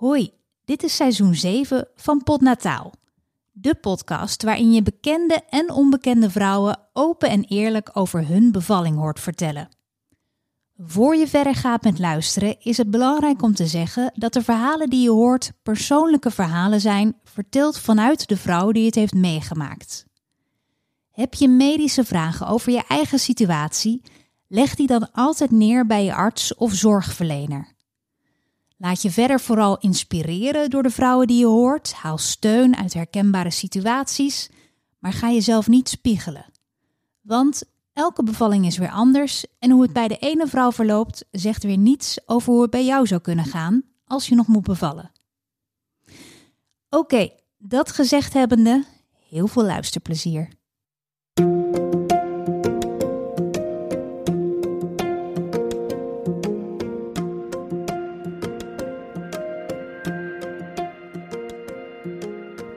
Hoi, dit is seizoen 7 van Podnataal. De podcast waarin je bekende en onbekende vrouwen open en eerlijk over hun bevalling hoort vertellen. Voor je verder gaat met luisteren, is het belangrijk om te zeggen dat de verhalen die je hoort persoonlijke verhalen zijn, verteld vanuit de vrouw die het heeft meegemaakt. Heb je medische vragen over je eigen situatie? Leg die dan altijd neer bij je arts of zorgverlener. Laat je verder vooral inspireren door de vrouwen die je hoort. Haal steun uit herkenbare situaties, maar ga jezelf niet spiegelen. Want elke bevalling is weer anders en hoe het bij de ene vrouw verloopt, zegt weer niets over hoe het bij jou zou kunnen gaan als je nog moet bevallen. Oké, dat gezegd hebbende, heel veel luisterplezier.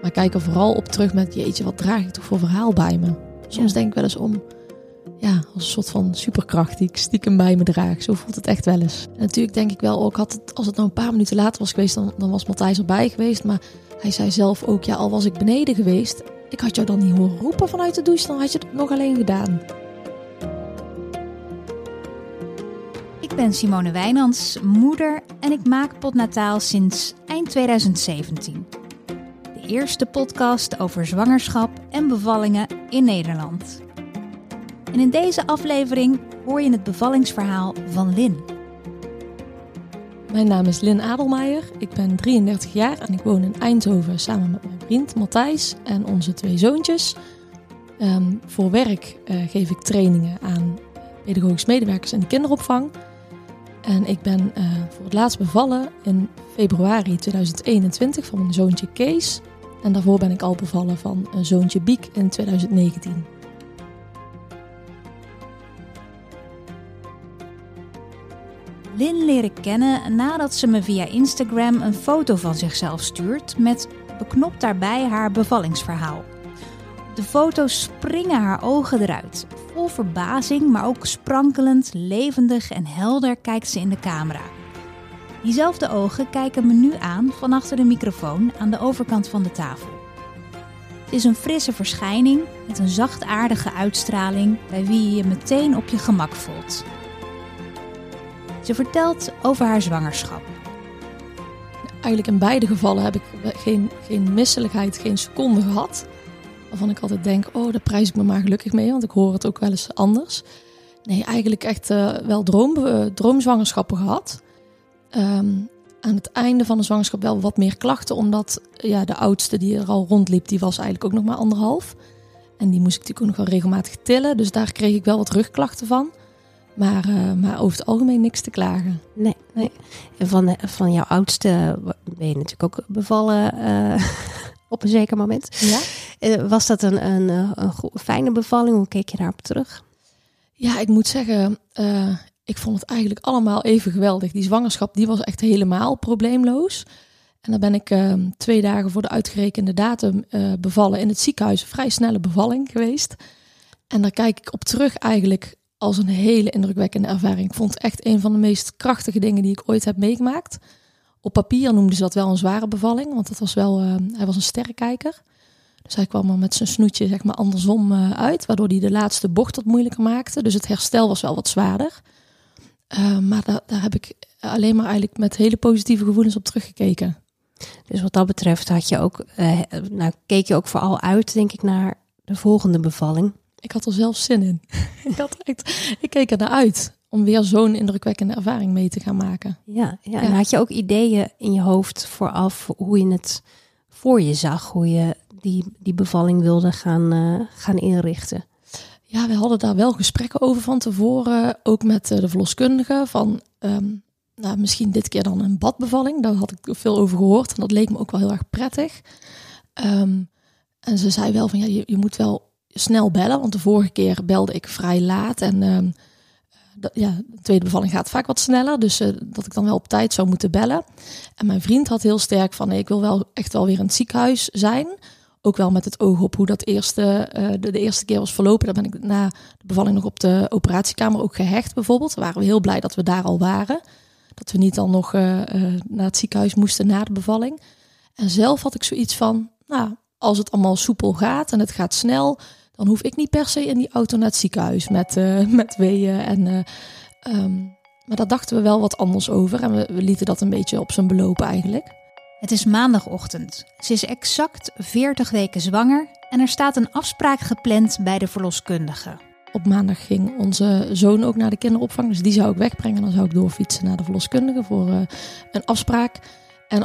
Maar kijk er vooral op terug met, jeetje, wat draag ik toch voor verhaal bij me? Soms Ja. denk ik wel eens om, ja, als een soort van superkracht die ik stiekem bij me draag. Zo voelt het echt wel eens. En natuurlijk denk ik wel, ook had het, als het nou een paar minuten later was geweest, dan, dan was Matthijs erbij geweest. Maar hij zei zelf ook, ja, al was ik beneden geweest, ik had jou dan niet horen roepen vanuit de douche, dan had je het nog alleen gedaan. Ik ben Simone Wijnands, moeder en ik maak Podnataal sinds eind 2017. Eerste podcast over zwangerschap en bevallingen in Nederland. En in deze aflevering hoor je het bevallingsverhaal van Lin. Mijn naam is Lin Adelmeijer, ik ben 33 jaar en ik woon in Eindhoven samen met mijn vriend Matthijs en onze twee zoontjes. Ehm, voor werk eh, geef ik trainingen aan pedagogisch medewerkers in de kinderopvang. En ik ben eh, voor het laatst bevallen in februari 2021 van mijn zoontje Kees. En daarvoor ben ik al bevallen van een zoontje Biek in 2019. Lin leren kennen nadat ze me via Instagram een foto van zichzelf stuurt met beknopt daarbij haar bevallingsverhaal. De foto springen haar ogen eruit. Vol verbazing, maar ook sprankelend, levendig en helder kijkt ze in de camera. Diezelfde ogen kijken me nu aan van achter de microfoon aan de overkant van de tafel. Het is een frisse verschijning met een zachtaardige uitstraling bij wie je je meteen op je gemak voelt. Ze vertelt over haar zwangerschap. Eigenlijk in beide gevallen heb ik geen, geen misselijkheid, geen seconde gehad. Waarvan ik altijd denk, oh, daar prijs ik me maar gelukkig mee, want ik hoor het ook wel eens anders. Nee, eigenlijk echt eh, wel droom, eh, droomzwangerschappen gehad. Ehm, aan het einde van de zwangerschap wel wat meer klachten, omdat ja, de oudste die er al rondliep, die was eigenlijk ook nog maar anderhalf. En die moest ik natuurlijk ook nog wel regelmatig tillen, dus daar kreeg ik wel wat rugklachten van. Maar, eh, maar over het algemeen niks te klagen. Nee, nee. En van, van jouw oudste ben je natuurlijk ook bevallen eh, op een zeker moment. Ja? Eh, was dat een, een, eh, een fijne bevalling? Hoe keek je daarop terug? Ja, ik moet zeggen, eh, ik vond het eigenlijk allemaal even geweldig. Die zwangerschap die was echt helemaal probleemloos. En dan ben ik eh, twee dagen voor de uitgerekende datum eh, bevallen in het ziekenhuis. Een vrij snelle bevalling geweest. En daar kijk ik op terug eigenlijk als een hele indrukwekkende ervaring. Ik vond het echt een van de meest krachtige dingen die ik ooit heb meegemaakt. Op papier noemden ze dat wel een zware bevalling, want dat was wel, eh, hij was een sterrenkijker. Dus hij kwam er met zijn snoetje zeg maar andersom eh, uit, waardoor hij de laatste bocht wat moeilijker maakte. Dus het herstel was wel wat zwaarder. Eh, maar daar, daar heb ik alleen maar eigenlijk met hele positieve gevoelens op teruggekeken. Dus wat dat betreft had je ook, eh, nou, keek je ook vooral uit, denk ik, naar de volgende bevalling. Ik had er zelf zin in. ik, had echt, ik keek er naar uit om weer zo'n indrukwekkende ervaring mee te gaan maken. Ja, ja. En had je ook ideeën in je hoofd vooraf hoe je het voor je zag, hoe je die, die bevalling wilde gaan, eh, gaan inrichten? Ja, we hadden daar wel gesprekken over van tevoren. Ook met eh, de verloskundige. Van ehm, nou, misschien dit keer dan een badbevalling. Daar had ik veel over gehoord. En dat leek me ook wel heel erg prettig. Ehm, en ze zei wel van ja, je, je moet wel snel bellen. Want de vorige keer belde ik vrij laat. En ehm, dat, ja, de tweede bevalling gaat vaak wat sneller. Dus eh, dat ik dan wel op tijd zou moeten bellen. En mijn vriend had heel sterk van nee, ik wil wel echt wel weer in het ziekenhuis zijn. Ook wel met het oog op hoe dat eerste, eh, de, eerste keer was verlopen. Daar ben ik na de bevalling nog op de operatiekamer ook gehecht bijvoorbeeld. Waren we heel blij dat we daar al waren. Dat we niet dan nog uh, uh, naar het ziekenhuis moesten na de bevalling. En zelf had ik zoiets van, nou, als het allemaal soepel gaat en het gaat snel, dan hoef ik niet per se in die auto naar het ziekenhuis met, met weeën. En, um, maar daar dachten we wel wat anders over en we, we lieten dat een beetje op zijn belopen eigenlijk. Het is maandagochtend. Ze is exact 40 weken zwanger en er staat een afspraak gepland bij de verloskundige. Op maandag ging onze zoon ook naar de kinderopvang, dus die zou ik wegbrengen. Dan zou ik doorfietsen naar de verloskundige voor uh, een afspraak. En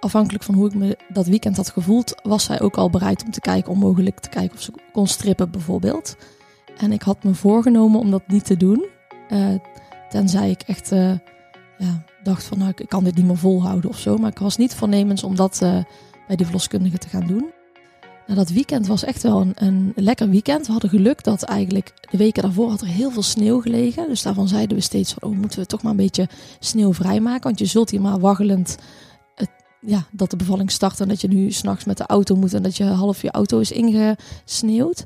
afhankelijk van hoe ik me dat weekend had gevoeld, was zij ook al bereid om te kijken, om mogelijk te kijken of ze kon strippen bijvoorbeeld. En ik had me voorgenomen om dat niet te doen, uh, tenzij ik echt uh, ja, dacht van nou, ik kan dit niet meer volhouden of zo. Maar ik was niet voornemens om dat bij de verloskundige te gaan doen. Dat weekend was echt wel een, een, lekker weekend. We hadden geluk dat eigenlijk de weken daarvoor had er heel veel sneeuw gelegen. Dus daarvan zeiden we steeds van, oh, moeten we toch maar een beetje sneeuw vrijmaken. Want je zult hier maar waggelend het, ja, dat de bevalling start en dat je nu s'nachts met de auto moet en dat je half je auto is ingesneeuwd.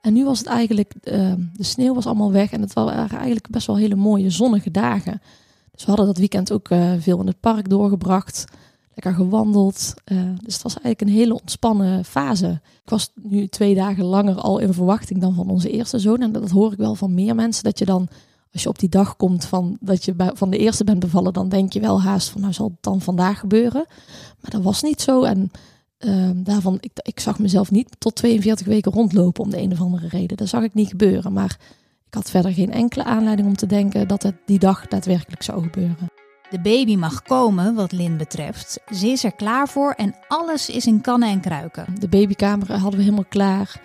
En nu was het eigenlijk, uh, de sneeuw was allemaal weg en het waren eigenlijk best wel hele mooie zonnige dagen. Dus we hadden dat weekend ook uh, veel in het park doorgebracht lekker gewandeld. Uh, dus het was eigenlijk een hele ontspannen fase. Ik was nu twee dagen langer al in verwachting dan van onze eerste zoon. En dat hoor ik wel van meer mensen. Dat je dan, als je op die dag komt van dat je van de eerste bent bevallen, dan denk je wel haast van nou zal het dan vandaag gebeuren. Maar dat was niet zo. En uh, daarvan, ik, ik zag mezelf niet tot 42 weken rondlopen om de een of andere reden. Dat zag ik niet gebeuren. Maar ik had verder geen enkele aanleiding om te denken dat het die dag daadwerkelijk zou gebeuren. De baby mag komen, wat Lin betreft. Ze is er klaar voor en alles is in kannen en kruiken. De babykamer hadden we helemaal klaar.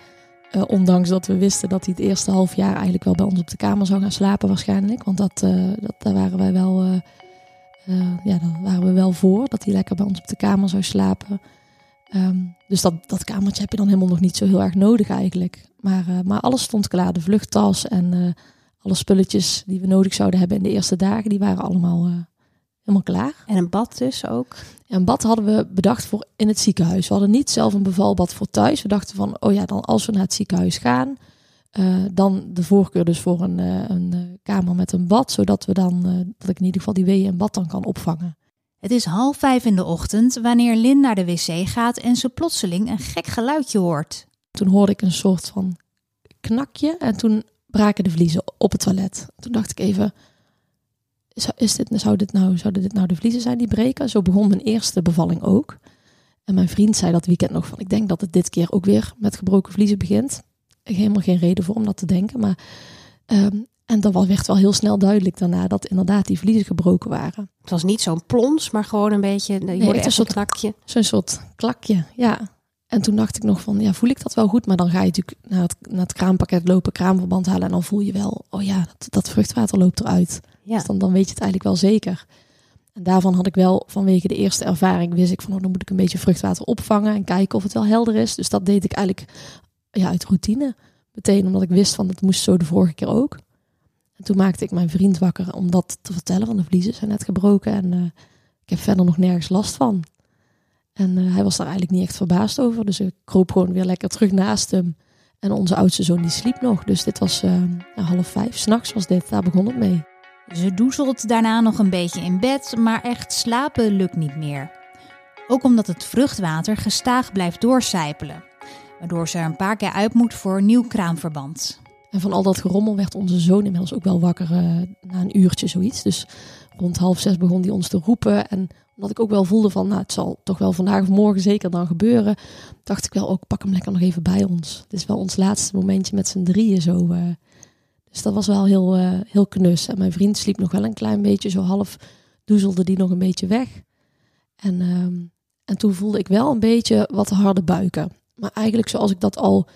Uh, ondanks dat we wisten dat hij het eerste half jaar eigenlijk wel bij ons op de kamer zou gaan slapen waarschijnlijk. Want dat, uh, dat, daar waren wij wel, uh, ja, daar waren we wel voor. Dat hij lekker bij ons op de kamer zou slapen. Um, dus dat, dat kamertje heb je dan helemaal nog niet zo heel erg nodig eigenlijk. Maar, maar alles stond klaar. De vluchttas en alle spulletjes die we nodig zouden hebben in de eerste dagen, die waren allemaal helemaal klaar. En een bad dus ook? Ja, een bad hadden we bedacht voor in het ziekenhuis. We hadden niet zelf een bevalbad voor thuis. We dachten van, oh ja, dan als we naar het ziekenhuis gaan, uh, dan de voorkeur dus voor een, uh, een kamer met een bad, zodat we dan, dat ik in ieder geval die weeën en bad dan kan opvangen. Het is half vijf in de ochtend wanneer Lin naar de wc gaat en ze plotseling een gek geluidje hoort. Toen hoorde ik een soort van knakje en toen braken de vliezen op het toilet. Toen dacht ik even, is dit, zou dit nou, zouden dit nou de vliezen zijn die breken? Zo begon mijn eerste bevalling ook. En mijn vriend zei dat weekend nog van, ik denk dat het dit keer ook weer met gebroken vliezen begint. Ik heb helemaal geen reden voor om dat te denken, maar... Um, en dan werd wel heel snel duidelijk daarna dat inderdaad die vliezen gebroken waren. Het was niet zo'n plons, maar gewoon een beetje, je nee, hoorde een soort klakje. Zo'n soort klakje, ja. En toen dacht ik nog van, ja, voel ik dat wel goed? Maar dan ga je natuurlijk naar het, naar het kraampakket lopen, kraamverband halen en dan voel je wel, oh ja, dat, dat vruchtwater loopt eruit. Ja. Dus dan, dan weet je het eigenlijk wel zeker. En daarvan had ik wel vanwege de eerste ervaring, wist ik van oh, dan moet ik een beetje vruchtwater opvangen en kijken of het wel helder is. Dus dat deed ik eigenlijk ja, uit routine. Meteen omdat ik wist van het moest zo de vorige keer ook. En toen maakte ik mijn vriend wakker om dat te vertellen, van de vliezen zijn net gebroken en uh, ik heb verder nog nergens last van. En uh, hij was daar eigenlijk niet echt verbaasd over, dus ik kroop gewoon weer lekker terug naast hem. En onze oudste zoon die sliep nog, dus dit was uh, half vijf, s'nachts was dit, daar begon het mee. Ze doezelt daarna nog een beetje in bed, maar echt slapen lukt niet meer. Ook omdat het vruchtwater gestaag blijft doorcijpelen, waardoor ze er een paar keer uit moet voor nieuw kraamverband. En van al dat gerommel werd onze zoon inmiddels ook wel wakker uh, na een uurtje zoiets. Dus rond half zes begon hij ons te roepen. En omdat ik ook wel voelde van, nou, het zal toch wel vandaag of morgen zeker dan gebeuren, dacht ik wel ook, pak hem lekker nog even bij ons. Het is wel ons laatste momentje met z'n drieën zo. Uh, dus dat was wel heel, uh, heel knus. En mijn vriend sliep nog wel een klein beetje, zo half doezelde die nog een beetje weg. En, um, en toen voelde ik wel een beetje wat harde buiken. Maar eigenlijk zoals ik dat al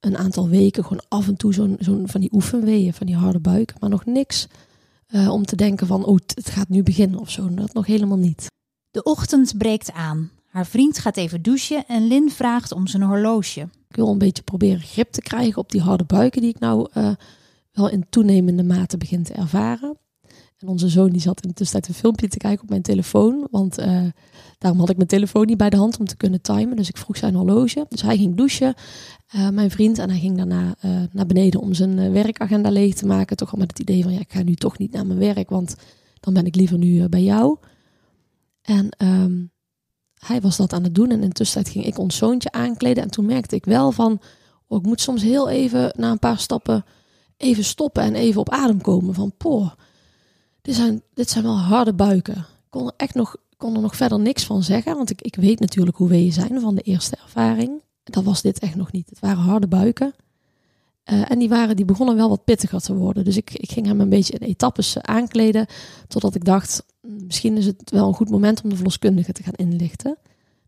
een aantal weken, gewoon af en toe zo'n zo'n van die oefenweeën, van die harde buiken. Maar nog niks uh, om te denken van, oh, het gaat nu beginnen of zo. Dat nog helemaal niet. De ochtend breekt aan. Haar vriend gaat even douchen en Lin vraagt om zijn horloge. Ik wil een beetje proberen grip te krijgen op die harde buiken die ik nou uh, wel in toenemende mate begin te ervaren. En onze zoon die zat in de tussentijd een filmpje te kijken op mijn telefoon. Want uh, daarom had ik mijn telefoon niet bij de hand om te kunnen timen. Dus ik vroeg zijn horloge. Dus hij ging douchen, uh, mijn vriend. En hij ging daarna naar beneden om zijn werkagenda leeg te maken. Toch al met het idee van ja, ik ga nu toch niet naar mijn werk. Want dan ben ik liever nu bij jou. En ehm, hij was dat aan het doen en in de tussentijd ging ik ons zoontje aankleden. En toen merkte ik wel van, oh, ik moet soms heel even na een paar stappen even stoppen en even op adem komen. Van, poh, dit zijn, dit zijn wel harde buiken. Ik kon er echt nog, kon er nog verder niks van zeggen, want ik, ik weet natuurlijk hoe weeën zijn van de eerste ervaring. Dat was dit echt nog niet. Het waren harde buiken. Uh, en die, waren, die begonnen wel wat pittiger te worden. Dus ik, ik ging hem een beetje in etappes aankleden. Totdat ik dacht, mm, misschien is het wel een goed moment om de verloskundige te gaan inlichten.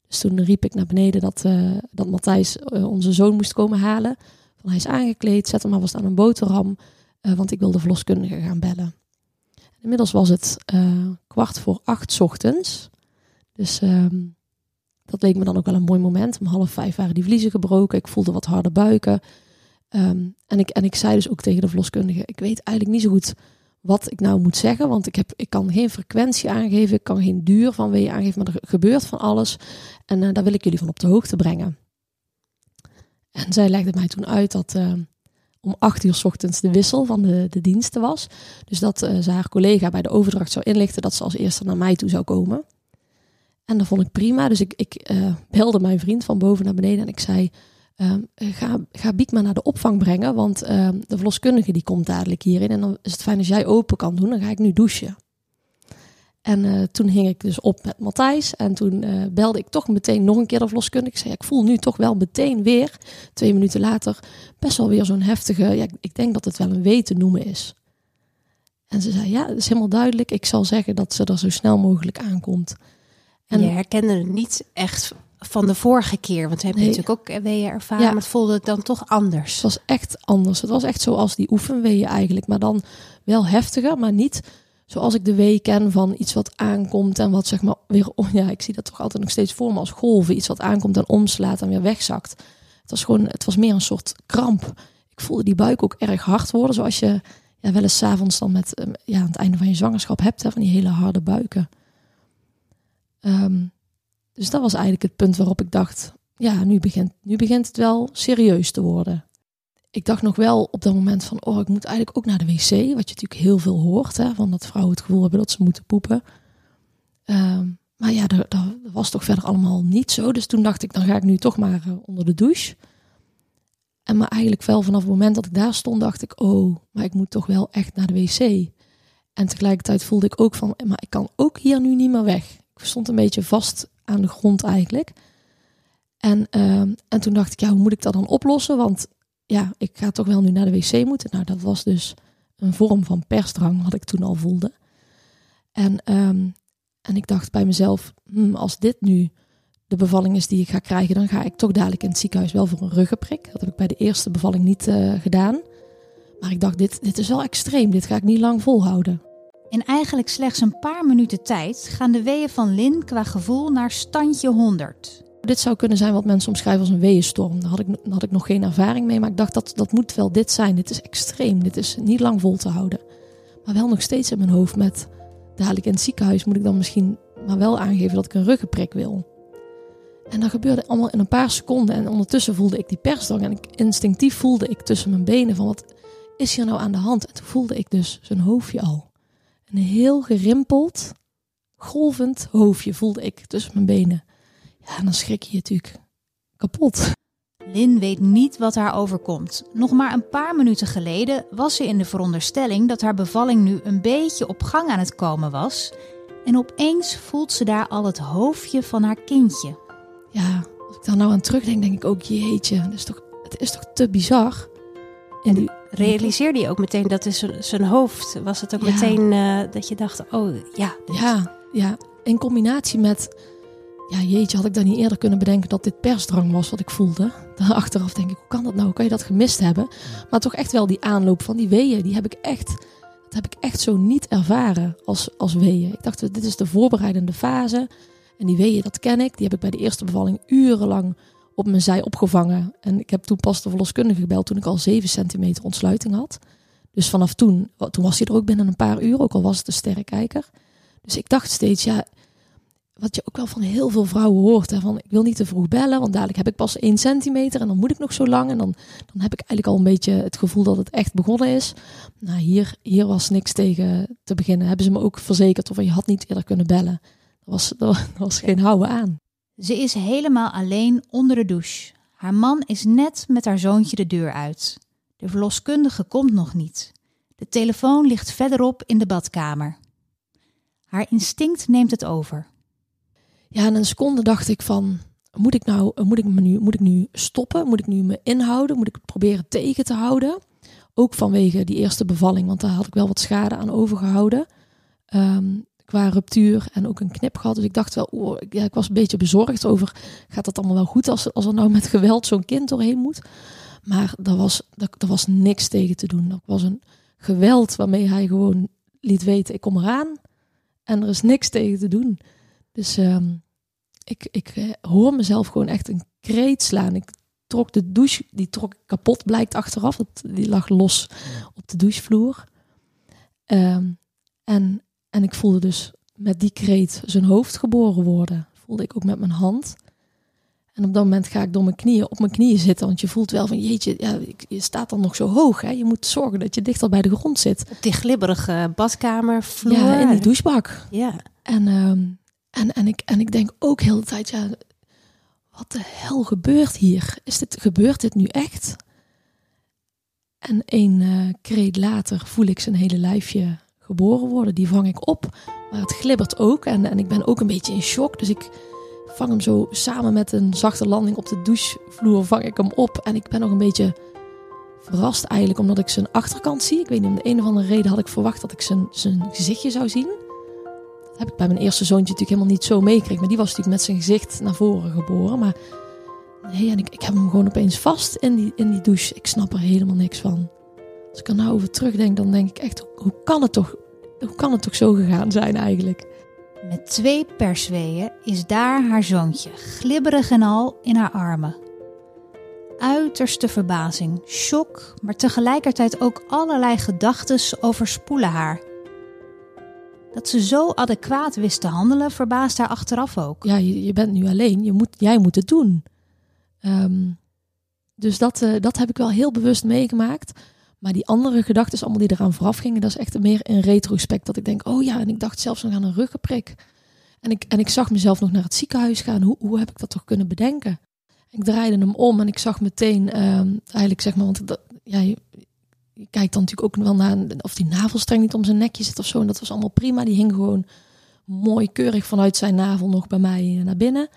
Dus toen riep ik naar beneden dat, uh, dat Matthijs onze zoon moest komen halen. Van, hij is aangekleed, zet hem alvast aan een boterham. want ik wil de verloskundige gaan bellen. Inmiddels was het kwart voor acht ochtends. Dus ehm, dat leek me dan ook wel een mooi moment. Om half vijf waren die vliezen gebroken. Ik voelde wat harde buiken. Ehm, en, ik, en ik zei dus ook tegen de verloskundige, ik weet eigenlijk niet zo goed wat ik nou moet zeggen, want ik, heb, ik kan geen frequentie aangeven, ik kan geen duur van je aangeven, maar er gebeurt van alles. En uh, daar wil ik jullie van op de hoogte brengen. En zij legde mij toen uit dat uh, om acht uur s ochtends de wissel van de, de diensten was. Dus dat uh, ze haar collega bij de overdracht zou inlichten dat ze als eerste naar mij toe zou komen. En dat vond ik prima. Dus ik, ik belde mijn vriend van boven naar beneden en ik zei: Ehm, ga, ga Biek maar naar de opvang brengen, want ehm, de verloskundige die komt dadelijk hierin. En dan is het fijn als jij open kan doen, dan ga ik nu douchen. En uh, toen hing ik dus op met Matthijs. En toen uh, belde ik toch meteen nog een keer de verloskundige. Ik zei, ik voel nu toch wel meteen weer, twee minuten later, best wel weer zo'n heftige... Ja, ik denk dat het wel een wee te noemen is. En ze zei, ja, dat is helemaal duidelijk. Ik zal zeggen dat ze er zo snel mogelijk aankomt. En je herkende het niet echt van de vorige keer? Want we hebben natuurlijk ook weeën ervaren, maar het voelde dan toch anders. Het was echt anders. Het was echt zoals die oefenweeën eigenlijk, maar dan wel heftiger, maar niet zoals ik de wee ken van iets wat aankomt en wat zeg maar weer, oh ja, ik zie dat toch altijd nog steeds voor me als golven, iets wat aankomt en omslaat en weer wegzakt. Het was gewoon, het was meer een soort kramp. Ik voelde die buik ook erg hard worden, zoals je ja, wel eens s avonds dan met ehm, ja, aan het einde van je zwangerschap hebt, hè, van die hele harde buiken. Um, dus dat was eigenlijk het punt waarop ik dacht, ja, nu begint, nu begint het wel serieus te worden. Ik dacht nog wel op dat moment van, oh, ik moet eigenlijk ook naar de wc. Wat je natuurlijk heel veel hoort, hè, van dat vrouwen het gevoel hebben dat ze moeten poepen. Ehm, maar ja, dat, dat, was toch verder allemaal niet zo. Dus toen dacht ik, dan ga ik nu toch maar uh, onder de douche. En maar eigenlijk wel vanaf het moment dat ik daar stond, dacht ik, oh, maar ik moet toch wel echt naar de wc. En tegelijkertijd voelde ik ook van, maar ik kan ook hier nu niet meer weg. Ik stond een beetje vast aan de grond eigenlijk. En, ehm, en toen dacht ik, ja, hoe moet ik dat dan oplossen? Want ja, ik ga toch wel nu naar de wc moeten. Nou, dat was dus een vorm van persdrang, wat ik toen al voelde. En, ehm, en ik dacht bij mezelf, hm, als dit nu de bevalling is die ik ga krijgen, dan ga ik toch dadelijk in het ziekenhuis wel voor een ruggenprik. Dat heb ik bij de eerste bevalling niet uh, gedaan. Maar ik dacht, dit, dit is wel extreem, dit ga ik niet lang volhouden. In eigenlijk slechts een paar minuten tijd gaan de weeën van Lin qua gevoel naar standje 100. Dit zou kunnen zijn wat mensen omschrijven als een weeënstorm. Daar had ik, had ik nog geen ervaring mee, maar ik dacht dat dat moet wel dit zijn. Dit is extreem, dit is niet lang vol te houden. Maar wel nog steeds in mijn hoofd met dadelijk in het ziekenhuis moet ik dan misschien maar wel aangeven dat ik een ruggenprik wil. En dat gebeurde allemaal in een paar seconden en ondertussen voelde ik die persdrang en ik, instinctief voelde ik tussen mijn benen van wat is hier nou aan de hand? En toen voelde ik dus zijn hoofdje al. Een heel gerimpeld, golvend hoofdje voelde ik tussen mijn benen. Ja, dan schrik je natuurlijk kapot. Lin weet niet wat haar overkomt. Nog maar een paar minuten geleden was ze in de veronderstelling dat haar bevalling nu een beetje op gang aan het komen was. En opeens voelt ze daar al het hoofdje van haar kindje. Ja, als ik daar nou aan terugdenk, denk ik ook, jeetje, het is toch, het is toch te bizar. En die, realiseerde je ook meteen dat is zijn hoofd? Was het ook meteen uh, dat je dacht, oh ja. Ja, ja, in combinatie met, ja jeetje, had ik dan niet eerder kunnen bedenken dat dit persdrang was wat ik voelde. Dan achteraf denk ik, hoe kan dat nou? Hoe kan je dat gemist hebben? Maar toch echt wel die aanloop van die weeën, die heb ik echt, dat heb ik echt zo niet ervaren als, als weeën. Ik dacht, dit is de voorbereidende fase. En die weeën, dat ken ik. Die heb ik bij de eerste bevalling urenlang op mijn zij opgevangen. En ik heb toen pas de verloskundige gebeld toen ik al 7 centimeter ontsluiting had. Dus vanaf toen, toen was hij er ook binnen een paar uur, ook al was het een sterrenkijker. Dus ik dacht steeds, ja, wat je ook wel van heel veel vrouwen hoort. Hè, van ik wil niet te vroeg bellen, want dadelijk heb ik pas één centimeter en dan moet ik nog zo lang. En dan, dan heb ik eigenlijk al een beetje het gevoel dat het echt begonnen is. Nou, hier, hier was niks tegen te beginnen. Hebben ze me ook verzekerd of je had niet eerder kunnen bellen. Er was, er was geen houden aan. Ze is helemaal alleen onder de douche. Haar man is net met haar zoontje de deur uit. De verloskundige komt nog niet. De telefoon ligt verderop in de badkamer. Haar instinct neemt het over. Ja, in een seconde dacht ik van, moet ik nou, moet ik nu, moet ik nu stoppen? Moet ik nu me inhouden? Moet ik het proberen tegen te houden? Ook vanwege die eerste bevalling, want daar had ik wel wat schade aan overgehouden. Ehm, qua ruptuur en ook een knip gehad. Dus ik dacht wel, oh, ja, ik was een beetje bezorgd over, gaat dat allemaal wel goed als, als er nou met geweld zo'n kind doorheen moet? Maar er was, er, was niks tegen te doen. Dat was een geweld waarmee hij gewoon liet weten, ik kom eraan en er is niks tegen te doen. Dus ehm, ik, ik eh, hoor mezelf gewoon echt een kreet slaan. Ik trok de douche, die trok kapot, blijkt achteraf. Die lag los op de douchevloer. Ehm, en, en ik voelde dus met die kreet zijn hoofd geboren worden. Voelde ik ook met mijn hand. En op dat moment ga ik door mijn knieën op mijn knieën zitten. Want je voelt wel van jeetje, ja, je staat dan nog zo hoog. Hè? Je moet zorgen dat je dichter bij de grond zit. Op die glibberige badkamervloer. Ja, in die douchebak. Ja. En, ehm, en, en, ik, en ik denk ook heel de tijd, ja, wat de hel gebeurt hier? Is dit, gebeurt dit nu echt? En een uh, kreet later voel ik zijn hele lijfje geboren worden. Die vang ik op. Maar het glibbert ook. En, en ik ben ook een beetje in shock. Dus ik vang hem zo samen met een zachte landing op de douchevloer. Vang ik hem op. En ik ben nog een beetje verrast eigenlijk. Omdat ik zijn achterkant zie. Ik weet niet, om de een of andere reden had ik verwacht dat ik zijn, zijn gezichtje zou zien. Dat heb ik bij mijn eerste zoontje natuurlijk helemaal niet zo meegekregen. Maar die was natuurlijk met zijn gezicht naar voren geboren. Maar nee, en ik, ik heb hem gewoon opeens vast in die, in die douche. Ik snap er helemaal niks van. Als ik er nou over terugdenk, dan denk ik echt, hoe kan het toch, hoe kan het toch zo gegaan zijn eigenlijk? Met twee persweeën is daar haar zoontje, glibberig en al, in haar armen. Uiterste verbazing, shock, maar tegelijkertijd ook allerlei gedachten overspoelen haar. Dat ze zo adequaat wist te handelen, verbaast haar achteraf ook. Ja, je, je bent nu alleen, je moet, jij moet het doen. Ehm, dus dat, uh, dat heb ik wel heel bewust meegemaakt. Maar die andere gedachten, allemaal die eraan vooraf gingen, dat is echt meer in retrospect. Dat ik denk, oh ja, en ik dacht zelfs nog aan een ruggenprik. En ik, en ik zag mezelf nog naar het ziekenhuis gaan. Hoe, hoe heb ik dat toch kunnen bedenken? Ik draaide hem om en ik zag meteen, ehm, eigenlijk zeg maar, want dat, ja, je, je, kijkt dan natuurlijk ook wel naar of die navelstreng niet om zijn nekje zit of zo. En dat was allemaal prima. Die hing gewoon mooi keurig vanuit zijn navel nog bij mij naar binnen.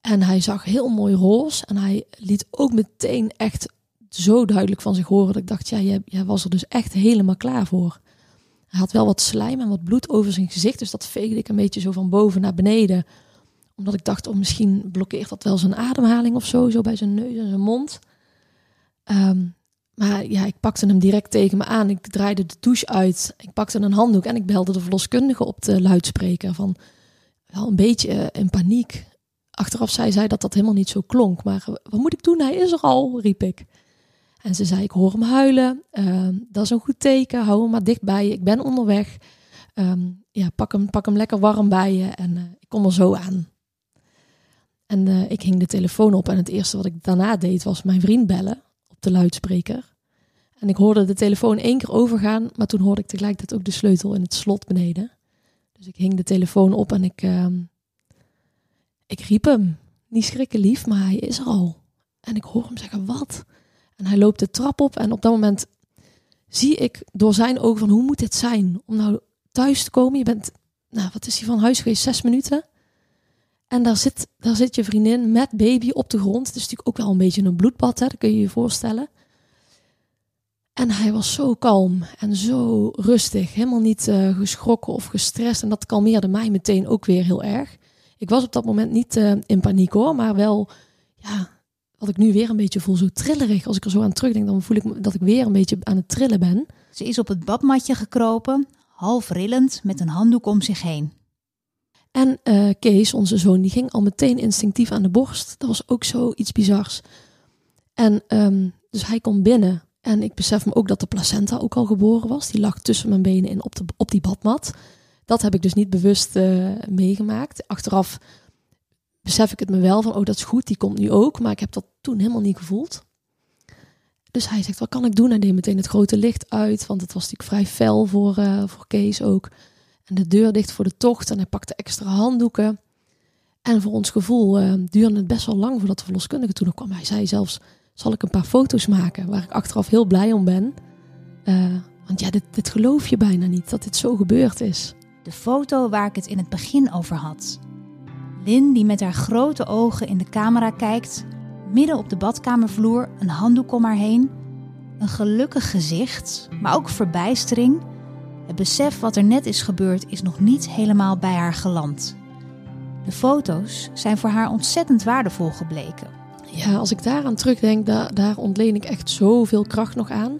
En hij zag heel mooi roze. En hij liet ook meteen echt zo duidelijk van zich horen dat ik dacht, ja, jij, was er dus echt helemaal klaar voor. Hij had wel wat slijm en wat bloed over zijn gezicht, dus dat veegde ik een beetje zo van boven naar beneden. Omdat ik dacht, oh, misschien blokkeert dat wel zijn ademhaling of zo, zo bij zijn neus en zijn mond. Ehm, maar ja, ik pakte hem direct tegen me aan. Ik draaide de douche uit. Ik pakte een handdoek en ik belde de verloskundige op de luidspreker. Van wel een beetje eh, in paniek. Achteraf zei zij dat dat helemaal niet zo klonk. Maar wat moet ik doen? Hij is er al, riep ik. En ze zei, ik hoor hem huilen. Ehm, dat is een goed teken. Hou hem maar dicht bij je. Ik ben onderweg. Ehm, ja, pak hem, pak hem lekker warm bij je. En uh, ik kom er zo aan. En uh, ik hing de telefoon op. En het eerste wat ik daarna deed, was mijn vriend bellen op de luidspreker. En ik hoorde de telefoon één keer overgaan. Maar toen hoorde ik tegelijkertijd ook de sleutel in het slot beneden. Dus ik hing de telefoon op en ik, uh, ik riep hem. Niet schrikken lief, maar hij is er al. En ik hoor hem zeggen, wat? En hij loopt de trap op en op dat moment zie ik door zijn ogen van hoe moet dit zijn om nou thuis te komen. Je bent, nou wat is hij van huis geweest, zes minuten. En daar zit, daar zit je vriendin met baby op de grond. Het is natuurlijk ook wel een beetje een bloedbad, hè? dat kun je je voorstellen. En hij was zo kalm en zo rustig. Helemaal niet uh, geschrokken of gestrest. En dat kalmeerde mij meteen ook weer heel erg. Ik was op dat moment niet uh, in paniek hoor, maar wel ja, wat ik nu weer een beetje voel, zo trillerig. Als ik er zo aan terugdenk, dan voel ik dat ik weer een beetje aan het trillen ben. Ze is op het badmatje gekropen, half rillend, met een handdoek om zich heen. En uh, Kees, onze zoon, die ging al meteen instinctief aan de borst. Dat was ook zo iets bizars. En um, dus hij komt binnen. En ik besef me ook dat de placenta ook al geboren was. Die lag tussen mijn benen in op, de, op die badmat. dat heb ik dus niet bewust uh, meegemaakt. Achteraf besef ik het me wel van, oh dat is goed, die komt nu ook. Maar ik heb dat toen helemaal niet gevoeld. Dus hij zegt, wat kan ik doen? Hij deed meteen het grote licht uit, want het was natuurlijk vrij fel voor, uh, voor Kees ook. En de deur dicht voor de tocht en hij pakte extra handdoeken. En voor ons gevoel uh, duurde het best wel lang voordat de verloskundige toen nog kwam. Hij zei zelfs, zal ik een paar foto's maken, waar ik achteraf heel blij om ben. Uh, want ja, dit, dit geloof je bijna niet, dat dit zo gebeurd is. De foto waar ik het in het begin over had. Lin die met haar grote ogen in de camera kijkt, midden op de badkamervloer, een handdoek om haar heen. Een gelukkig gezicht, maar ook verbijstering. Het besef wat er net is gebeurd is nog niet helemaal bij haar geland. De foto's zijn voor haar ontzettend waardevol gebleken. Ja, als ik daaraan terugdenk, daar, ontleen ik echt zoveel kracht nog aan.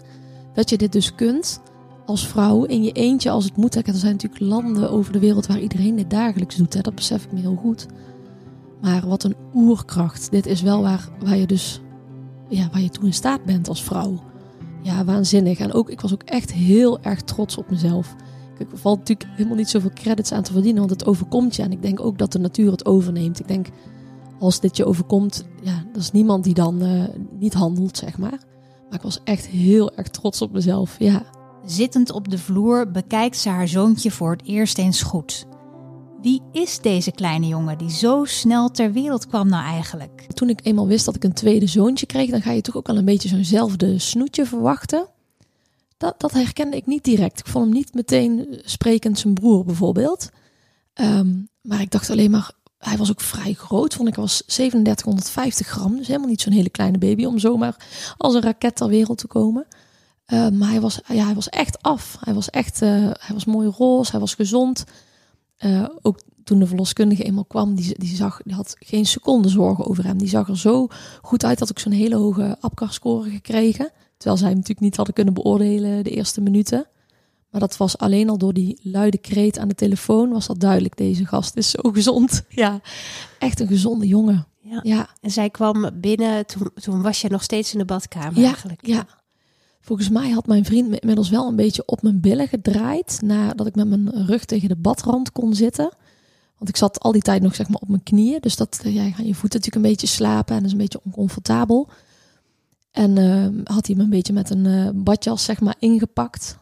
Dat je dit dus kunt als vrouw in je eentje als het moet. Er zijn natuurlijk landen over de wereld waar iedereen dit dagelijks doet. Hè. Dat besef ik me heel goed. Maar wat een oerkracht. Dit is wel waar, waar je dus ja, waar je toe in staat bent als vrouw. Ja, waanzinnig. En ook, ik was ook echt heel erg trots op mezelf. Ik valt natuurlijk helemaal niet zoveel credits aan te verdienen, want het overkomt je. En ik denk ook dat de natuur het overneemt. Ik denk, als dit je overkomt, ja, dat is niemand die dan uh, niet handelt, zeg maar. Maar ik was echt heel erg trots op mezelf, ja. Zittend op de vloer bekijkt ze haar zoontje voor het eerst eens goed. Wie is deze kleine jongen die zo snel ter wereld kwam nou eigenlijk? Toen ik eenmaal wist dat ik een tweede zoontje kreeg, dan ga je toch ook al een beetje zo'nzelfde snoetje verwachten. Dat, dat herkende ik niet direct. Ik vond hem niet meteen sprekend zijn broer bijvoorbeeld. Um, maar ik dacht alleen maar, hij was ook vrij groot. Vond ik was 3750 gram. Dus helemaal niet zo'n hele kleine baby om zomaar als een raket ter wereld te komen. Uh, maar hij was, ja, hij was echt af. Hij was echt, uh, hij was mooi roze, hij was gezond. Uh, ook toen de verloskundige eenmaal kwam, die, die, zag, die had geen seconde zorgen over hem. Die zag er zo goed uit, dat ik zo'n hele hoge APCAR-score gekregen. Terwijl zij hem natuurlijk niet hadden kunnen beoordelen de eerste minuten. Maar dat was alleen al door die luide kreet aan de telefoon, was dat duidelijk. Deze gast is zo gezond. Ja, echt een gezonde jongen. Ja. ja. En zij kwam binnen, toen, toen was je nog steeds in de badkamer ja, eigenlijk. Ja, Volgens mij had mijn vriend inmiddels wel een beetje op mijn billen gedraaid. Nadat ik met mijn rug tegen de badrand kon zitten. Want ik zat al die tijd nog zeg maar op mijn knieën. Dus dat, ja, je voeten natuurlijk een beetje slapen en dat is een beetje oncomfortabel. En uh, had hij me een beetje met een uh, badjas zeg maar ingepakt.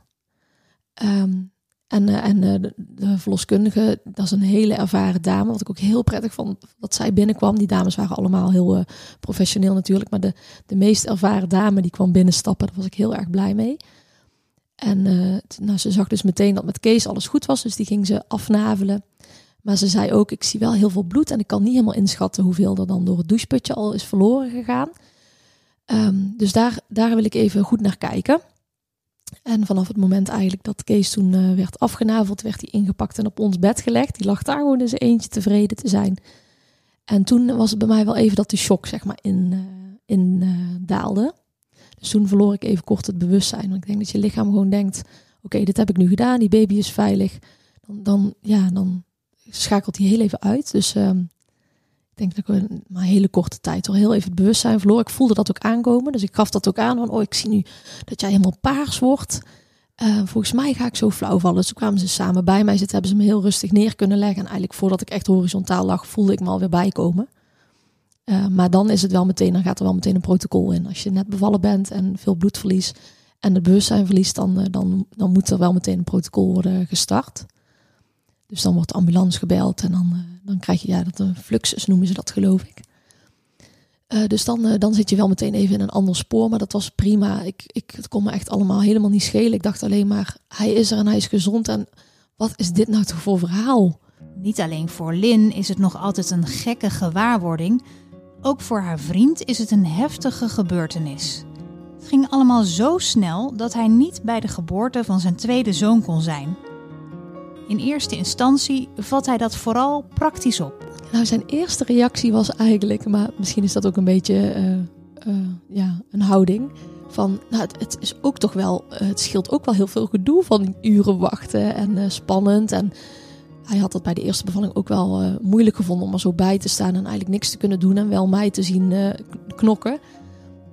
Um, en, uh, en de, de, verloskundige, dat is een hele ervaren dame. Wat ik ook heel prettig vond dat zij binnenkwam. Die dames waren allemaal heel professioneel natuurlijk. Maar de, de meest ervaren dame die kwam binnenstappen, daar was ik heel erg blij mee. En nou, ze zag dus meteen dat met Kees alles goed was. Dus die ging ze afnavelen. Maar ze zei ook, ik zie wel heel veel bloed. En ik kan niet helemaal inschatten hoeveel er dan door het doucheputje al is verloren gegaan. Um, dus daar, daar wil ik even goed naar kijken. En vanaf het moment eigenlijk dat Kees toen uh, werd afgenaveld, werd hij ingepakt en op ons bed gelegd. Die lag daar gewoon in zijn eentje tevreden te zijn. En toen was het bij mij wel even dat de shock zeg maar in, uh, in uh, daalde. Dus toen verloor ik even kort het bewustzijn. Want ik denk dat je lichaam gewoon denkt, oké, dit heb ik nu gedaan, die baby is veilig. Dan, dan, ja, dan schakelt hij heel even uit. Dus um, denk dat ik maar een hele korte tijd al heel even het bewustzijn verloor. Ik voelde dat ook aankomen. Dus ik gaf dat ook aan van, oh, ik zie nu dat jij helemaal paars wordt. Uh, volgens mij ga ik zo flauw vallen. Dus kwamen ze samen bij mij zitten, hebben ze me heel rustig neer kunnen leggen. En eigenlijk voordat ik echt horizontaal lag, voelde ik me alweer bijkomen. Uh, maar dan is het wel meteen, dan gaat er wel meteen een protocol in. Als je net bevallen bent en veel bloedverlies en het bewustzijn verliest, dan, uh, dan, dan moet er wel meteen een protocol worden gestart. Dus dan wordt de ambulance gebeld en dan, uh, dan krijg je, ja, dat een fluxus noemen ze dat geloof ik. Uh, dus dan, uh, dan zit je wel meteen even in een ander spoor, maar dat was prima. Ik, ik, het kon me echt allemaal helemaal niet schelen. Ik dacht alleen maar, hij is er en hij is gezond en wat is dit nou toch voor verhaal? Niet alleen voor Lin is het nog altijd een gekke gewaarwording, ook voor haar vriend is het een heftige gebeurtenis. Het ging allemaal zo snel dat hij niet bij de geboorte van zijn tweede zoon kon zijn. In eerste instantie vat hij dat vooral praktisch op. Nou, zijn eerste reactie was eigenlijk, maar misschien is dat ook een beetje uh, uh, ja, een houding. Van, nou, het, is ook toch wel, het scheelt ook wel heel veel gedoe van uren wachten en spannend. En hij had dat bij de eerste bevalling ook wel moeilijk gevonden om er zo bij te staan en eigenlijk niks te kunnen doen en wel mij te zien knokken.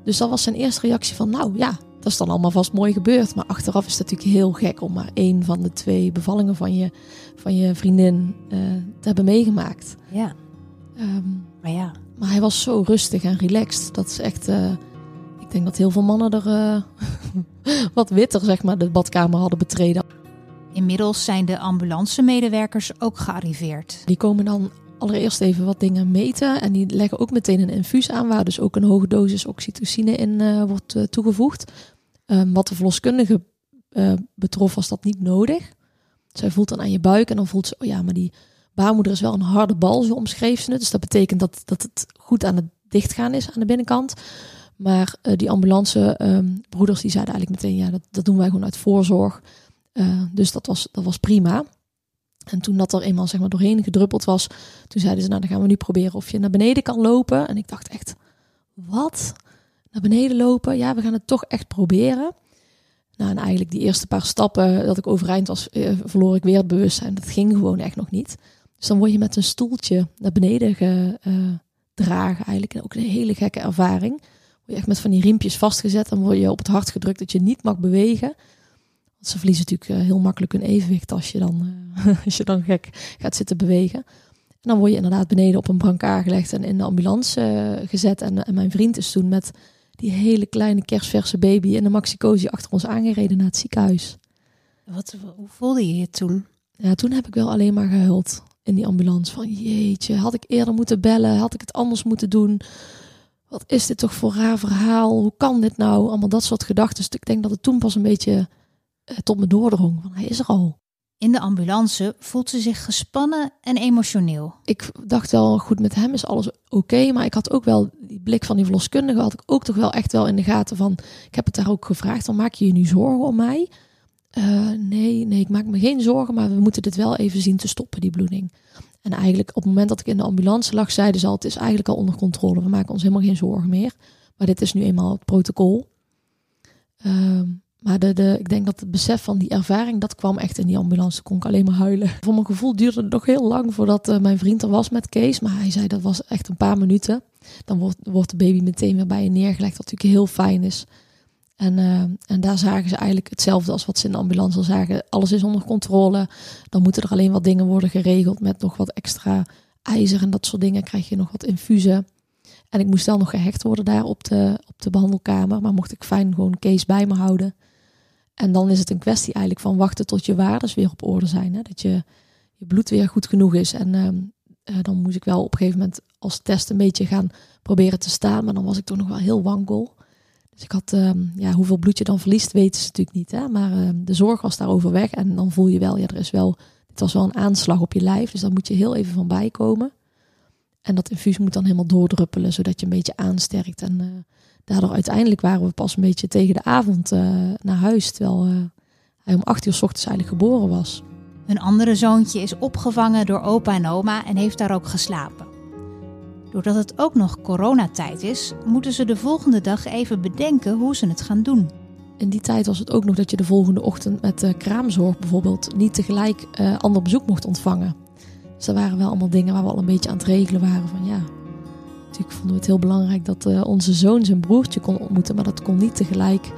Dus dat was zijn eerste reactie van, nou ja, dat is dan allemaal vast mooi gebeurd. Maar achteraf is het natuurlijk heel gek om maar één van de twee bevallingen van je, van je vriendin eh, te hebben meegemaakt. Ja, Ehm, maar ja. maar hij was zo rustig en relaxed. Dat is echt. eh, ik denk dat heel veel mannen er eh, wat witter, zeg maar, de badkamer hadden betreden. Inmiddels zijn de ambulancemedewerkers ook gearriveerd. Die komen dan allereerst even wat dingen meten. En die leggen ook meteen een infuus aan, waar dus ook een hoge dosis oxytocine in wordt toegevoegd. Ehm, wat de verloskundige eh, betrof, was dat niet nodig. Zij voelt dan aan je buik en dan voelt ze, oh ja, maar die baarmoeder is wel een harde bal, zo omschreef ze. Dus dat betekent dat, dat het goed aan het dichtgaan is aan de binnenkant. Maar eh, die ambulance ehm, broeders die zeiden eigenlijk meteen, ja, dat, dat doen wij gewoon uit voorzorg. Eh, dus dat was, dat was prima. En toen dat er eenmaal zeg maar doorheen gedruppeld was, toen zeiden ze, nou dan gaan we nu proberen of je naar beneden kan lopen. En ik dacht echt, wat? Naar beneden lopen? Ja, we gaan het toch echt proberen. Nou, en eigenlijk die eerste paar stappen dat ik overeind was, eh, verloor ik weer het bewustzijn. Dat ging gewoon echt nog niet. Dus dan word je met een stoeltje naar beneden gedragen eigenlijk. En ook een hele gekke ervaring. Word je echt met van die riempjes vastgezet. Dan word je op het hart gedrukt dat je niet mag bewegen. Want ze verliezen natuurlijk eh, heel makkelijk hun evenwicht als je dan, eh, als je dan gek gaat zitten bewegen. En dan word je inderdaad beneden op een brancard gelegd en in de ambulance eh, gezet. En, en mijn vriend is toen met die hele kleine kerstverse baby in de maxicosi achter ons aangereden naar het ziekenhuis. Wat, hoe voelde je je toen? Ja, toen heb ik wel alleen maar gehuild in die ambulance. Van jeetje, had ik eerder moeten bellen? Had ik het anders moeten doen? Wat is dit toch voor raar verhaal? Hoe kan dit nou? Allemaal dat soort gedachten. Dus ik denk dat het toen pas een beetje eh, tot me doordrong. Van hij is er al. In de ambulance voelt ze zich gespannen en emotioneel. Ik dacht wel, goed, met hem is alles oké. maar ik had ook wel die blik van die verloskundige, had ik ook toch wel echt wel in de gaten van. Ik heb het daar ook gevraagd, dan maak je je nu zorgen om mij? Eh, nee, nee, ik maak me geen zorgen, maar we moeten dit wel even zien te stoppen, die bloeding. En eigenlijk op het moment dat ik in de ambulance lag, zeiden ze al, het is eigenlijk al onder controle. We maken ons helemaal geen zorgen meer. Maar dit is nu eenmaal het protocol. Ehm, maar de, de, ik denk dat het besef van die ervaring, dat kwam echt in die ambulance. Kon ik alleen maar huilen. Voor mijn gevoel duurde het nog heel lang voordat eh, mijn vriend er was met Kees. Maar hij zei dat was echt een paar minuten. Dan wordt, wordt de baby meteen weer bij je neergelegd, wat natuurlijk heel fijn is. En, eh, en daar zagen ze eigenlijk hetzelfde als wat ze in de ambulance al zagen. Alles is onder controle. Dan moeten er alleen wat dingen worden geregeld met nog wat extra ijzer en dat soort dingen. Krijg je nog wat infusen. En ik moest dan nog gehecht worden daar op de, op de behandelkamer. Maar mocht ik fijn gewoon Kees bij me houden. En dan is het een kwestie eigenlijk van wachten tot je waardes weer op orde zijn. Hè? Dat je, je bloed weer goed genoeg is. En ehm, eh, dan moest ik wel op een gegeven moment als test een beetje gaan proberen te staan. Maar dan was ik toch nog wel heel wankel. Dus ik had, ehm, ja, hoeveel bloed je dan verliest, weten ze natuurlijk niet. Hè? Maar ehm, de zorg was daarover weg. En dan voel je wel, ja, er is wel, het was wel een aanslag op je lijf. Dus daar moet je heel even van bijkomen. En dat infuus moet dan helemaal doordruppelen, zodat je een beetje aansterkt. En eh, daardoor uiteindelijk waren we pas een beetje tegen de avond eh, naar huis. Terwijl eh, hij om acht uur s ochtends eigenlijk geboren was. Hun andere zoontje is opgevangen door opa en oma en heeft daar ook geslapen. Doordat het ook nog coronatijd is, moeten ze de volgende dag even bedenken hoe ze het gaan doen. In die tijd was het ook nog dat je de volgende ochtend met de kraamzorg bijvoorbeeld niet tegelijk eh, ander bezoek mocht ontvangen. Dus waren wel allemaal dingen waar we al een beetje aan het regelen waren van ja. Natuurlijk vonden we het heel belangrijk dat eh, onze zoon zijn broertje kon ontmoeten, maar dat kon niet tegelijk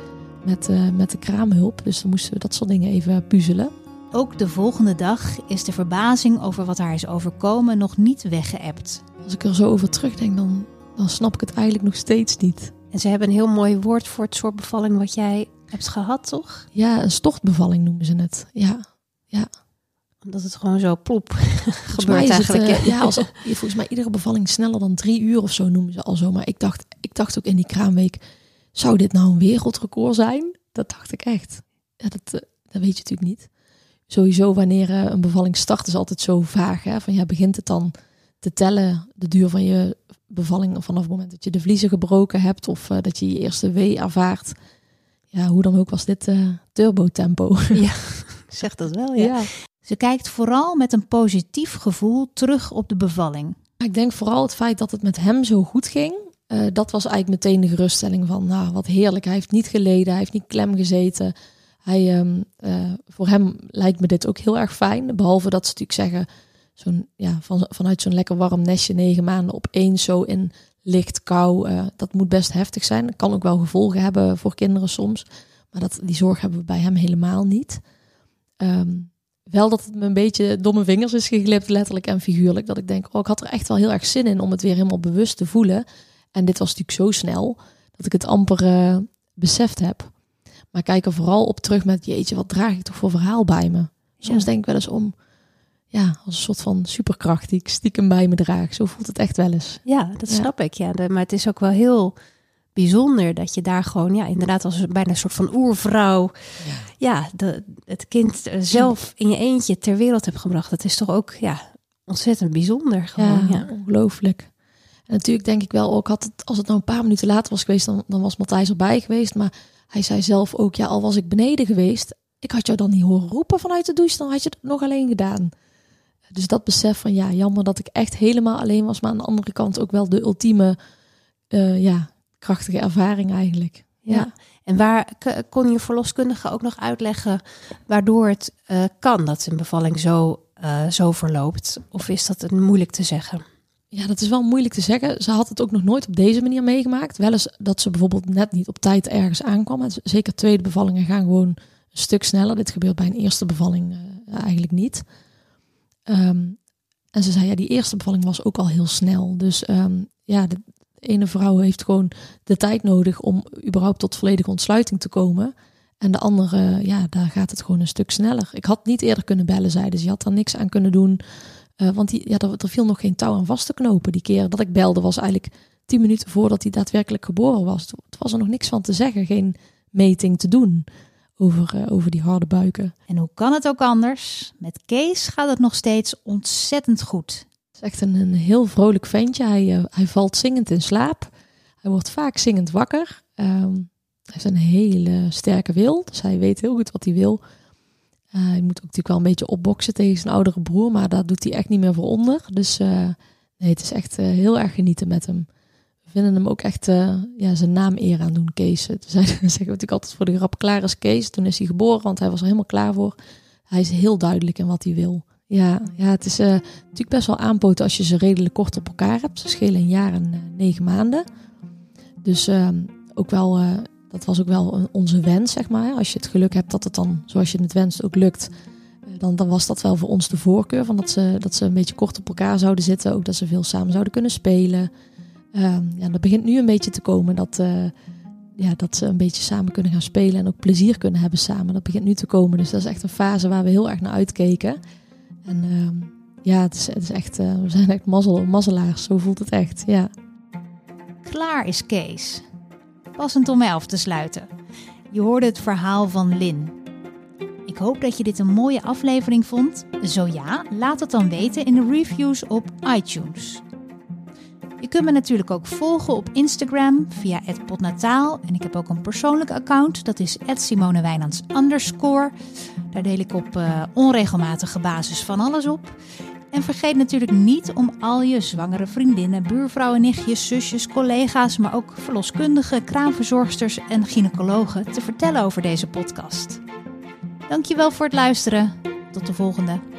met, eh, met de kraamhulp. Dus dan moesten we dat soort dingen even puzzelen. Ook de volgende dag is de verbazing over wat haar is overkomen nog niet weggeëpt. Als ik er zo over terugdenk, dan, dan snap ik het eigenlijk nog steeds niet. En ze hebben een heel mooi woord voor het soort bevalling wat jij hebt gehad, toch? Ja, een stortbevalling noemen ze het. Ja, ja. Omdat het gewoon zo plop gebeurt het, eigenlijk. eh, ja, als, volgens mij iedere bevalling sneller dan drie uur of zo noemen ze al zo. Maar ik dacht, ik dacht ook in die kraamweek, zou dit nou een wereldrecord zijn? Dat dacht ik echt. Ja, dat, eh, dat weet je natuurlijk niet. Sowieso wanneer eh, een bevalling start is altijd zo vaag. Hè? Van ja, begint het dan te tellen, de duur van je bevalling vanaf het moment dat je de vliezen gebroken hebt of dat je je eerste wee ervaart. Ja, hoe dan ook was dit turbo tempo. Zeg dat wel, ja. Ze kijkt vooral met een positief gevoel terug op de bevalling. Ik denk vooral het feit dat het met hem zo goed ging. eh, dat was eigenlijk meteen de geruststelling van, nou wat heerlijk. Hij heeft niet geleden, hij heeft niet klem gezeten. Hij, ehm, eh, voor hem lijkt me dit ook heel erg fijn. Behalve dat ze natuurlijk zeggen, ja, van, vanuit zo'n lekker warm nestje negen maanden opeens zo in licht, kou, eh, dat moet best heftig zijn. Dat kan ook wel gevolgen hebben voor kinderen soms. Maar dat, die zorg hebben we bij hem helemaal niet. Ehm, wel dat het me een beetje domme vingers is geglipt, letterlijk en figuurlijk. Dat ik denk, oh, ik had er echt wel heel erg zin in om het weer helemaal bewust te voelen. En dit was natuurlijk zo snel dat ik het amper uh, beseft heb. Maar kijk er vooral op terug met, jeetje, wat draag ik toch voor verhaal bij me? Soms denk ik wel eens om, ja, als een soort van superkracht die ik stiekem bij me draag. Zo voelt het echt wel eens. Ja, dat snap ik. Ja, maar het is ook wel heel bijzonder dat je daar gewoon, ja, inderdaad als bijna een soort van oervrouw, ja, ja de, het kind zelf in je eentje ter wereld hebt gebracht. Dat is toch ook, ja, ontzettend bijzonder. Gewoon, ja, ongelooflijk. En natuurlijk denk ik wel, ook had het, als het nou een paar minuten later was geweest, dan, dan was Matthijs erbij geweest. Maar hij zei zelf ook, ja, al was ik beneden geweest, ik had jou dan niet horen roepen vanuit de douche, dan had je het nog alleen gedaan. Dus dat besef van, ja, jammer dat ik echt helemaal alleen was, maar aan de andere kant ook wel de ultieme, uh, ja, krachtige ervaring eigenlijk. Ja. En waar kon je verloskundige ook nog uitleggen waardoor het uh, kan dat een bevalling zo, uh, zo verloopt? Of is dat moeilijk te zeggen? Ja, dat is wel moeilijk te zeggen. Ze had het ook nog nooit op deze manier meegemaakt. Wel eens dat ze bijvoorbeeld net niet op tijd ergens aankwam. Zeker tweede bevallingen gaan gewoon een stuk sneller. Dit gebeurt bij een eerste bevalling uh, eigenlijk niet. Um, en ze zei, ja, die eerste bevalling was ook al heel snel. Dus um, ja, de, ene vrouw heeft gewoon de tijd nodig om überhaupt tot volledige ontsluiting te komen. En de andere, ja, daar gaat het gewoon een stuk sneller. Ik had niet eerder kunnen bellen, zeiden ze. Je had er niks aan kunnen doen. Uh, want die, ja, er, er, viel nog geen touw aan vast te knopen. Die keer dat ik belde was eigenlijk tien minuten voordat hij daadwerkelijk geboren was. Het was er nog niks van te zeggen. Geen meting te doen over, uh, over die harde buiken. En hoe kan het ook anders? Met Kees gaat het nog steeds ontzettend goed. Is echt een, heel vrolijk ventje. Hij, uh, hij valt zingend in slaap. Hij wordt vaak zingend wakker. Um, hij heeft een hele sterke wil. Dus hij weet heel goed wat hij wil. Uh, hij moet ook natuurlijk wel een beetje opboksen tegen zijn oudere broer. Maar daar doet hij echt niet meer voor onder. Dus uh, nee, het is echt heel erg genieten met hem. We vinden hem ook echt ja, zijn naam eer aan doen, Kees. Toen zeggen natuurlijk altijd voor de grap, klaar is Kees. Toen is hij geboren, want hij was er helemaal klaar voor. Hij is heel duidelijk in wat hij wil. Ja, ja het is uh, natuurlijk best wel aanpoten als je ze redelijk kort op elkaar hebt. Ze schelen een jaar en uh, negen maanden. Dus uh, ook wel, dat was ook wel onze wens, zeg maar. Als je het geluk hebt dat het dan, zoals je het wenst, ook lukt. Dan, dan was dat wel voor ons de voorkeur. Van dat, ze, dat ze een beetje kort op elkaar zouden zitten. Ook dat ze veel samen zouden kunnen spelen. Ehm, ja, dat begint nu een beetje te komen. Dat, ja, dat ze een beetje samen kunnen gaan spelen. En ook plezier kunnen hebben samen. Dat begint nu te komen. Dus dat is echt een fase waar we heel erg naar uitkeken. En uh, ja, het is, het is echt, uh, we zijn echt mazzel, mazzelaars, zo voelt het echt, ja. Klaar is Kees. Passend om elf te sluiten. Je hoorde het verhaal van Lin. Ik hoop dat je dit een mooie aflevering vond. Zo ja, laat het dan weten in de reviews op iTunes. Je kunt me natuurlijk ook volgen op Instagram via @potnataal en ik heb ook een persoonlijk account, dat is @simonewijnands Daar deel ik op uh, onregelmatige basis van alles op. En vergeet natuurlijk niet om al je zwangere vriendinnen, buurvrouwen, nichtjes, zusjes, collega's, maar ook verloskundigen, kraamverzorgsters en gynaecologen te vertellen over deze podcast. Dankjewel voor het luisteren. Tot de volgende.